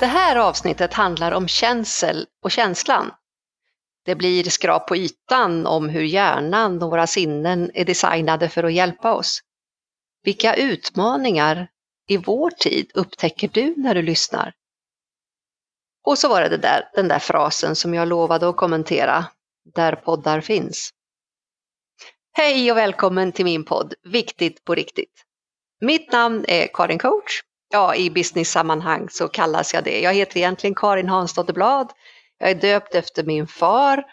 Det här avsnittet handlar om känsel och känslan. Det blir skrap på ytan om hur hjärnan och våra sinnen är designade för att hjälpa oss. Vilka utmaningar i vår tid upptäcker du när du lyssnar? Och så var det, det där, den där frasen som jag lovade att kommentera, där poddar finns. Hej och välkommen till min podd Viktigt på riktigt. Mitt namn är Karin Coach. Ja, i business-sammanhang så kallas jag det. Jag heter egentligen Karin Hansdotter Blad. Jag är döpt efter min far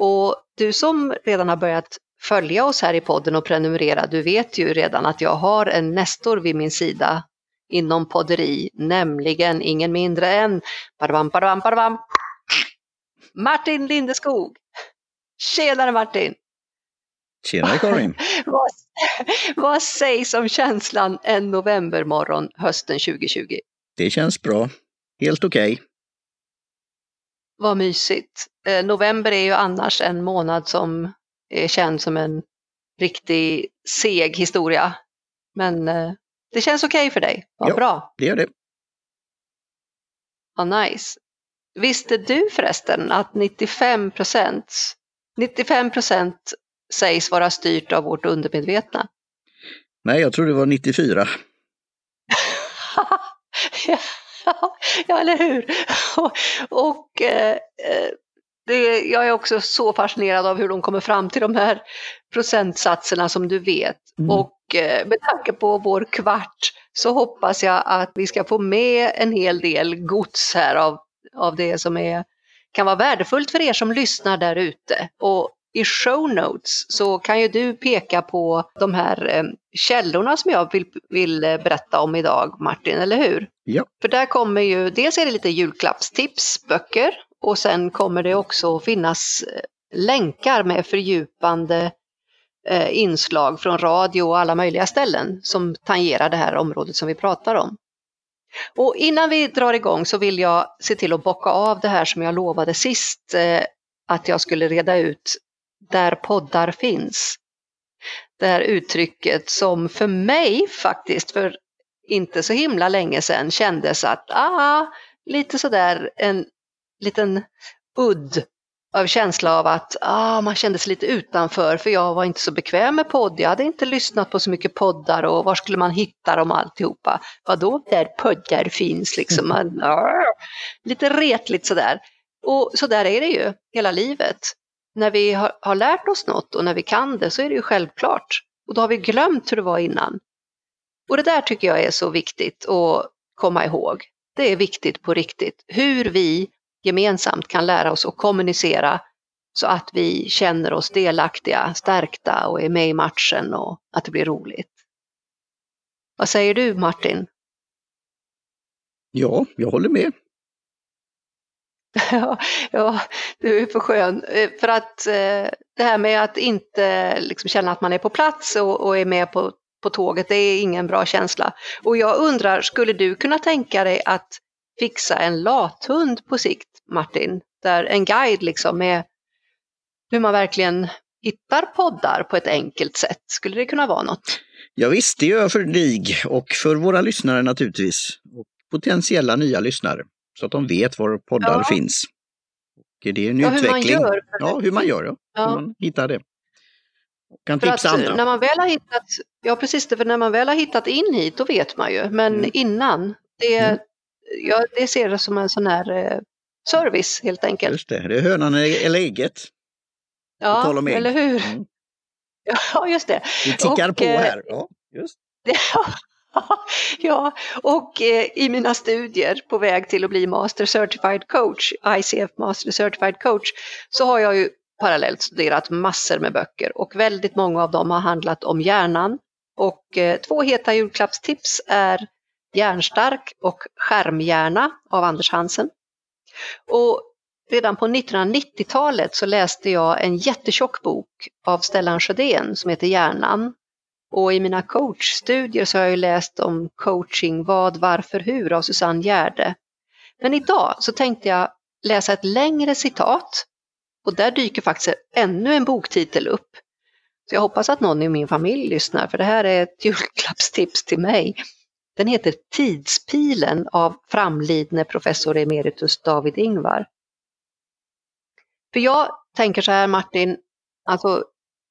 och du som redan har börjat följa oss här i podden och prenumerera, du vet ju redan att jag har en nestor vid min sida inom podderi, nämligen ingen mindre än badabam, badabam, badabam, Martin Lindeskog. Tjenare Martin! Tjenare Karin! vad, vad sägs om känslan en novembermorgon hösten 2020? Det känns bra. Helt okej. Okay. Vad mysigt. Eh, november är ju annars en månad som är känd som en riktig seg historia. Men eh, det känns okej okay för dig. Vad ja, bra. det gör det. Vad nice. Visste du förresten att 95 procent 95 procent sägs vara styrt av vårt undermedvetna? Nej, jag tror det var 94. ja, eller hur? Och, och eh, det, jag är också så fascinerad av hur de kommer fram till de här procentsatserna som du vet. Mm. Och eh, med tanke på vår kvart så hoppas jag att vi ska få med en hel del gods här av, av det som är, kan vara värdefullt för er som lyssnar där ute. Och i show notes så kan ju du peka på de här eh, källorna som jag vill, vill eh, berätta om idag, Martin, eller hur? Ja. För där kommer ju, dels är det lite julklappstips, böcker, och sen kommer det också finnas eh, länkar med fördjupande inslag från radio och alla möjliga ställen som tangerar det här området som vi pratar om. Och innan vi drar igång så vill jag se till att bocka av det här som jag lovade sist att jag skulle reda ut där poddar finns. Det här uttrycket som för mig faktiskt för inte så himla länge sedan kändes att, ah, lite sådär en liten udd av känsla av att ah, man kände sig lite utanför för jag var inte så bekväm med podd. Jag hade inte lyssnat på så mycket poddar och var skulle man hitta dem alltihopa? Vadå där poddar finns liksom? Man, ah, lite retligt sådär. Och så där är det ju hela livet när vi har, har, lärt oss något och när vi kan det så är det ju självklart. Och då har vi glömt hur det var innan. Och det där tycker jag är så viktigt att komma ihåg. Det är viktigt på riktigt. Hur vi gemensamt kan lära oss att kommunicera så att vi känner oss delaktiga, stärkta och är med i matchen och att det blir roligt. Vad säger du Martin? Ja, jag håller med. Ja, ja, du är för skön. Eh, för att eh, det här med att inte liksom känna att man är på plats och, och, är med på, på tåget, det är ingen bra känsla. Och jag undrar, skulle du kunna tänka dig att fixa en lathund på sikt, Martin? Där en guide liksom med hur man verkligen hittar poddar på ett enkelt sätt. Skulle det kunna vara något? Ja, visst, det gör jag för dig och för våra lyssnare naturligtvis. Och potentiella nya lyssnare så att de vet var poddar ja. finns. Och det är en ja, utveckling. Hur man gör. Ja, hur man gör. Ja. ja. Hur man hittar det. kan för tipsa andra. När man väl har hittat, ja precis, för när man väl har hittat in hit då vet man ju. Men mm. innan, det, mm. ja, det ser det som en sån här eh, service helt enkelt. Just det, det är hönan eller ägget. Ja, eller hur. Mm. Ja, just det. Vi tickar och, på eh, här. Ja, just. ja, Ja, och eh, i mina studier på väg till att bli Master Certified Coach, ICF Master Certified Coach, så har jag ju parallellt studerat massor med böcker och väldigt många av dem har handlat om hjärnan. Och eh, två heta julklappstips är Hjärnstark och Skärmhjärna av Anders Hansen. Och redan på 1990-talet så läste jag en jättetjock bok av Stellan Sjödén som heter Hjärnan och i mina coachstudier så har jag läst om coaching, vad, varför, hur av Susanne Gärde. Men idag så tänkte jag läsa ett längre citat och där dyker faktiskt ännu en boktitel upp. Så jag hoppas att någon i min familj lyssnar för det här är ett julklappstips till mig. Den heter Tidspilen av framlidne professor emeritus David Ingvar. För jag tänker så här Martin, alltså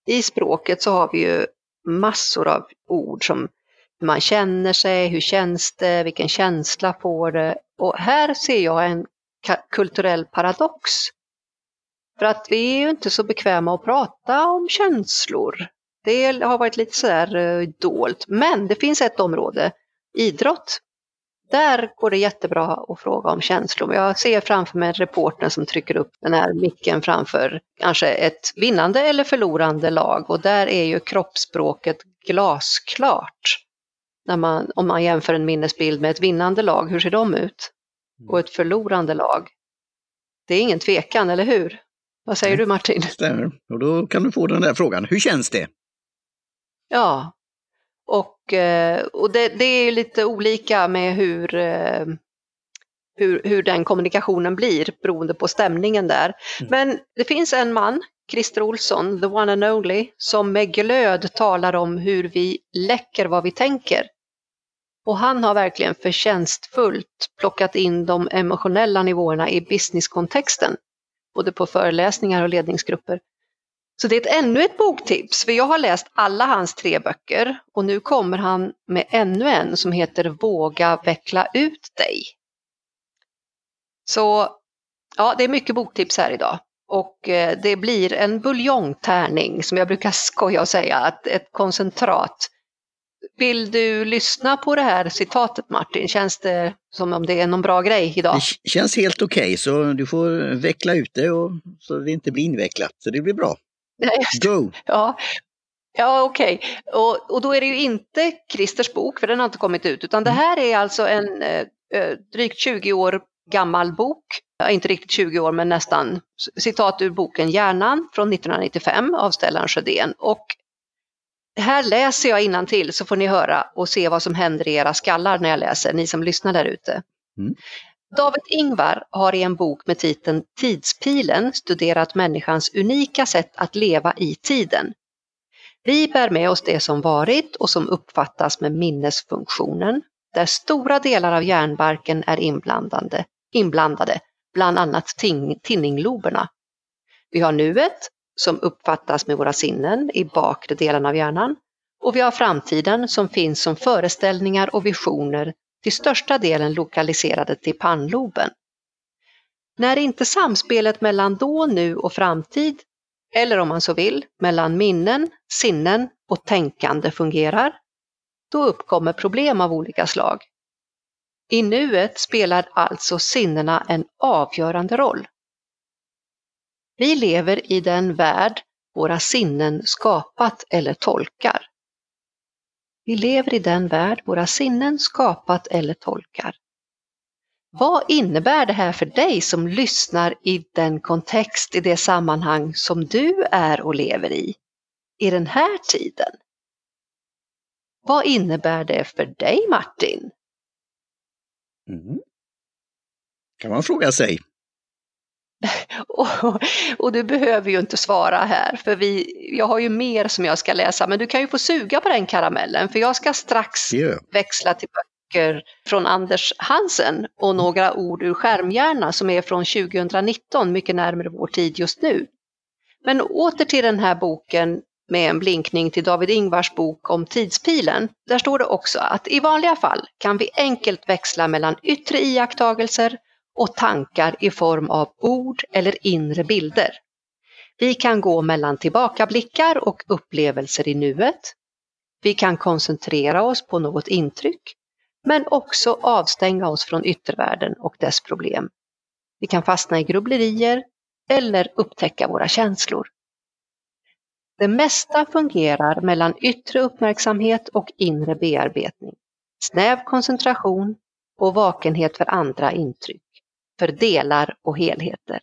i språket så har vi ju massor av ord som hur man känner sig, hur känns det, vilken känsla får det? Och här ser jag en kulturell paradox. För att vi är ju inte så bekväma att prata om känslor. Det har varit lite sådär eh, dolt. Men det finns ett område, idrott. Där går det jättebra att fråga om känslor. Jag ser framför mig reportern som trycker upp den här micken framför kanske ett vinnande eller förlorande lag och där är ju kroppsspråket glasklart. När man, om man jämför en minnesbild med ett vinnande lag, hur ser de ut? Och ett förlorande lag. Det är ingen tvekan, eller hur? Vad säger du Martin? Stämmer. Och då kan du få den där frågan, hur känns det? Ja, och, eh, och det, det är lite olika med hur, eh, hur, hur den kommunikationen blir beroende på stämningen där. Mm. Men det finns en man, Christer Olsson, the one and only, som med glöd talar om hur vi läcker vad vi tänker. Och han har verkligen förtjänstfullt plockat in de emotionella nivåerna i businesskontexten, både på föreläsningar och ledningsgrupper. Så det är ett, ännu ett boktips, för jag har läst alla hans tre böcker och nu kommer han med ännu en som heter Våga veckla ut dig. Så ja, det är mycket boktips här idag. Och eh, det blir en buljongtärning som jag brukar skoja och säga, att ett koncentrat. Vill du lyssna på det här citatet Martin? Känns det som om det är någon bra grej idag? Det känns helt okej, okay, så du får veckla ut det och, så det inte blir invecklat. Så det blir bra. Go! Ja, ja okej. Okay. Och, och då är det ju inte Christers bok, för den har inte kommit ut, utan det mm. här är alltså en eh, eh drygt 20 år gammal bok, inte riktigt 20 år men nästan, citat ur boken Hjärnan från 1995 av Stellan Sjödén. Och här läser jag till så får ni höra och se vad som händer i era skallar när jag läser, ni som lyssnar där ute. Mm. David Ingvar har i en bok med titeln Tidspilen studerat människans unika sätt att leva i tiden. Vi bär med oss det som varit och som uppfattas med minnesfunktionen, där stora delar av hjärnbarken är inblandade, inblandade bland annat tinningloberna. Vi har nuet, som uppfattas med våra sinnen i bakre delen av hjärnan, och vi har framtiden som finns som föreställningar och visioner till största delen lokaliserade till pannloben. När inte samspelet mellan då, nu och framtid, eller om man så vill, mellan minnen, sinnen och tänkande fungerar, då uppkommer problem av olika slag. I nuet spelar alltså sinnena en avgörande roll. Vi lever i den värld våra sinnen skapat eller tolkar. Vi lever i den värld våra sinnen skapat eller tolkar. Vad innebär det här för dig som lyssnar i den kontext, i det sammanhang som du är och lever i, i den här tiden? Vad innebär det för dig Martin? Mm. kan man fråga sig och, och, du behöver ju inte svara här, för vi, jag har ju mer som jag ska läsa, men du kan ju få suga på den karamellen, för jag ska strax yeah. växla till böcker från Anders Hansen och några ord ur Skärmhjärna som är från 2019, mycket närmare vår tid just nu. Men åter till den här boken med en blinkning till David Ingvars bok om tidspilen. Där står det också att i vanliga fall kan vi enkelt växla mellan yttre iakttagelser och tankar i form av ord eller inre bilder. Vi kan gå mellan tillbakablickar och upplevelser i nuet. Vi kan koncentrera oss på något intryck, men också avstänga oss från yttervärlden och dess problem. Vi kan fastna i grubblerier eller upptäcka våra känslor. Det mesta fungerar mellan yttre uppmärksamhet och inre bearbetning, snäv koncentration och vakenhet för andra intryck för delar och helheter.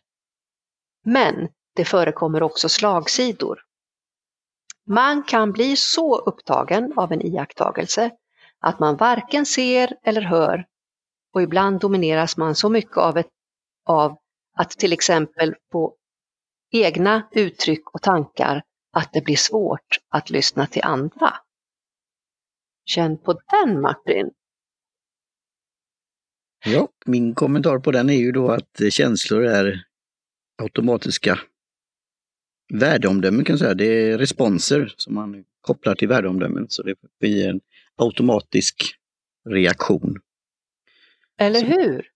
Men det förekommer också slagsidor. Man kan bli så upptagen av en iakttagelse att man varken ser eller hör och ibland domineras man så mycket av, ett, av att till exempel få egna uttryck och tankar att det blir svårt att lyssna till andra. Känn på den Martin! Ja, min kommentar på den är ju då att känslor är automatiska värdeomdömen kan jag säga. Det är responser som man kopplar till värdeomdömen. Så det blir en automatisk reaktion. Eller hur?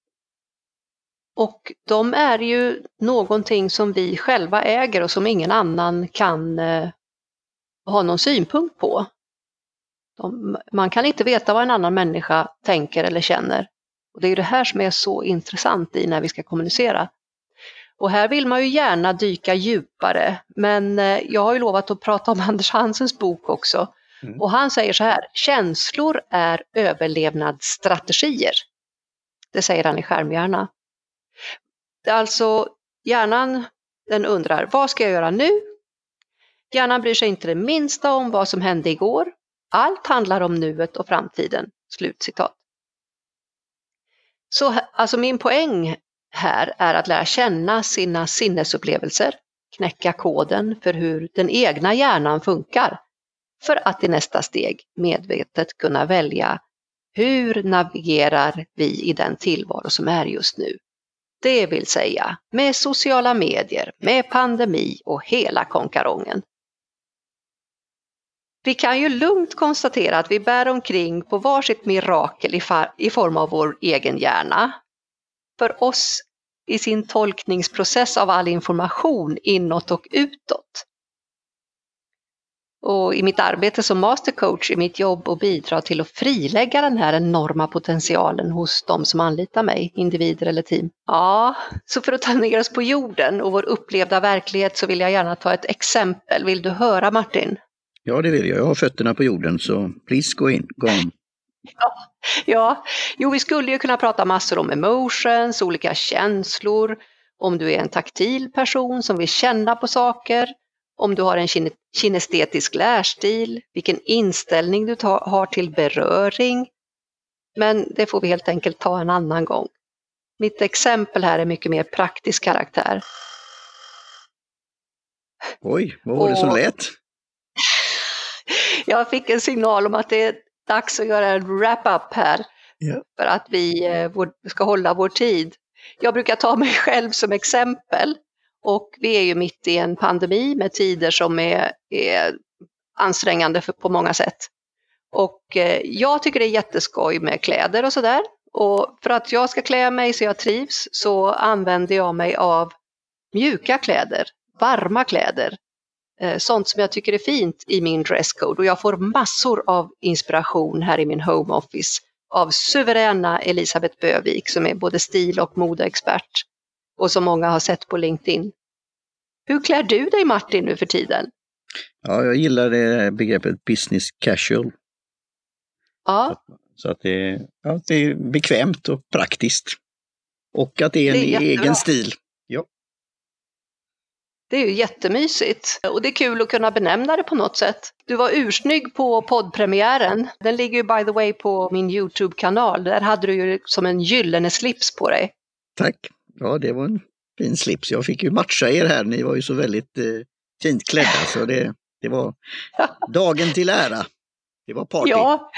Och de är ju någonting som vi själva äger och som ingen annan kan eh, ha någon synpunkt på. De, man kan inte veta vad en annan människa tänker eller känner. Och Det är det här som är så intressant i när vi ska kommunicera. Och här vill man ju gärna dyka djupare, men eh, jag har ju lovat att prata om Anders Hansens bok också. Mm. Och han säger så här, känslor är överlevnadsstrategier. Det säger han i Skärmhjärna. Alltså hjärnan, den undrar, vad ska jag göra nu? Hjärnan bryr sig inte det minsta om vad som hände igår. Allt handlar om nuet och framtiden. Slutcitat. Så alltså min poäng här är att lära känna sina sinnesupplevelser, knäcka koden för hur den egna hjärnan funkar för att i nästa steg medvetet kunna välja hur navigerar vi i den tillvaro som är just nu? Det vill säga med sociala medier, med pandemi och hela konkarongen. Vi kan ju lugnt konstatera att vi bär omkring på varsitt mirakel i, form av vår egen hjärna. För oss i sin tolkningsprocess av all information inåt och utåt. Och i mitt arbete som mastercoach är mitt jobb att bidra till att frilägga den här enorma potentialen hos de som anlitar mig, individer eller team. Ja, så för att ta ner oss på jorden och vår upplevda verklighet så vill jag gärna ta ett exempel. Vill du höra Martin? Ja, det vill jag. Jag har fötterna på jorden, så please go in. Go on. Ja, ja, jo vi skulle ju kunna prata massor om emotions, olika känslor, om du är en taktil person som vill känna på saker, om du har en kine kinestetisk lärstil, vilken inställning du har till beröring. Men det får vi helt enkelt ta en annan gång. Mitt exempel här är mycket mer praktisk karaktär. Oj, vad var det som lät? Jag fick en signal om att det är dags att göra en wrap-up här. Yeah. För att vi eh, ska hålla vår tid. Jag brukar ta mig själv som exempel. Och vi är ju mitt i en pandemi med tider som är, är ansträngande för, på många sätt. Och eh, jag tycker det är jätteskoj med kläder och sådär. Och för att jag ska klä mig så jag trivs så använder jag mig av mjuka kläder, varma kläder. Eh, sånt som jag tycker är fint i min dresscode och jag får massor av inspiration här i min home office av suveräna Elisabeth Bövik som är både stil och modeexpert och som många har sett på LinkedIn. Hur klär du dig Martin nu för tiden? Ja, jag gillar det begreppet business casual. Ja. Så att det, ja, det är bekvämt och praktiskt. Och att det är en det är egen stil. Det är ju jättemysigt och det är kul att kunna benämna det på något sätt. Du var ursnygg på poddpremiären. Den ligger ju by the way på min Youtube-kanal. Där hade du ju som en gyllene slips på dig. Tack! Ja, det var en fin slips. Jag fick ju matcha er här. Ni var ju så väldigt eh, fint klädda så det, det var dagen till ära. Det var party. Ja,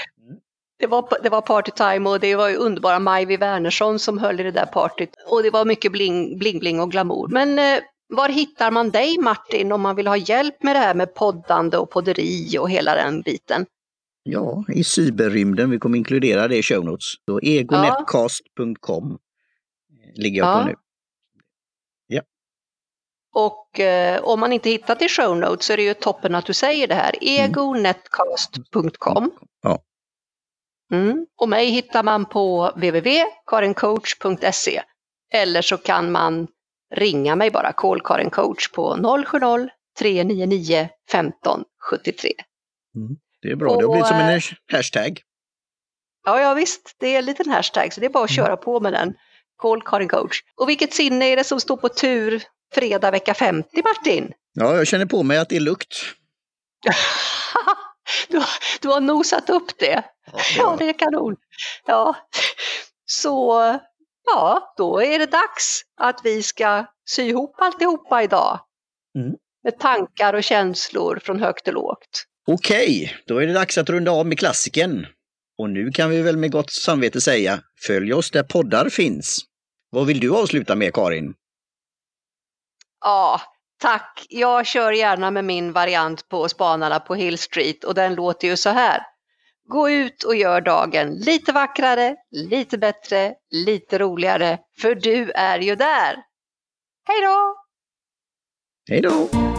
det var, det var partytime och det var ju underbara Majvi Wernersson som höll i det där partyt. Och det var mycket bling, bling, bling och glamour. Men eh, var hittar man dig Martin om man vill ha hjälp med det här med poddande och podderi och hela den biten? Ja, i cyberrymden. Vi kommer inkludera det i show notes. Så egonetcast.com ligger jag ja. på nu. Ja. Och eh, om man inte hittat i show notes så är det ju toppen att du säger det här. egonetcast.com. Ja. Mm. Och mig hittar man på www.karincoach.se. Eller så kan man ringa mig bara, call Karin coach på 070-399 1573. Mm, det är bra, och, det har blivit som en eh, hashtag. Ja, ja visst, det är en liten hashtag så det är bara att mm. köra på med den. Call Karin coach. Och vilket sinne är det som står på tur fredag vecka 50 Martin? Ja, jag känner på mig att det är lukt. du, du har nosat upp det. Ja, ja, det är kanon. Ja. Så ja, då är det dags att vi ska sy ihop alltihopa idag. Mm. Med tankar och känslor från högt och lågt. Okej, då är det dags att runda av med klassiken. Och nu kan vi väl med gott samvete säga, följ oss där poddar finns. Vad vill du avsluta med Karin? Ja, tack. Jag kör gärna med min variant på Spanarna på Hill Street och den låter ju så här. Gå ut och gör dagen lite vackrare, lite bättre, lite roligare, för du är ju där. Hej då! Hej då!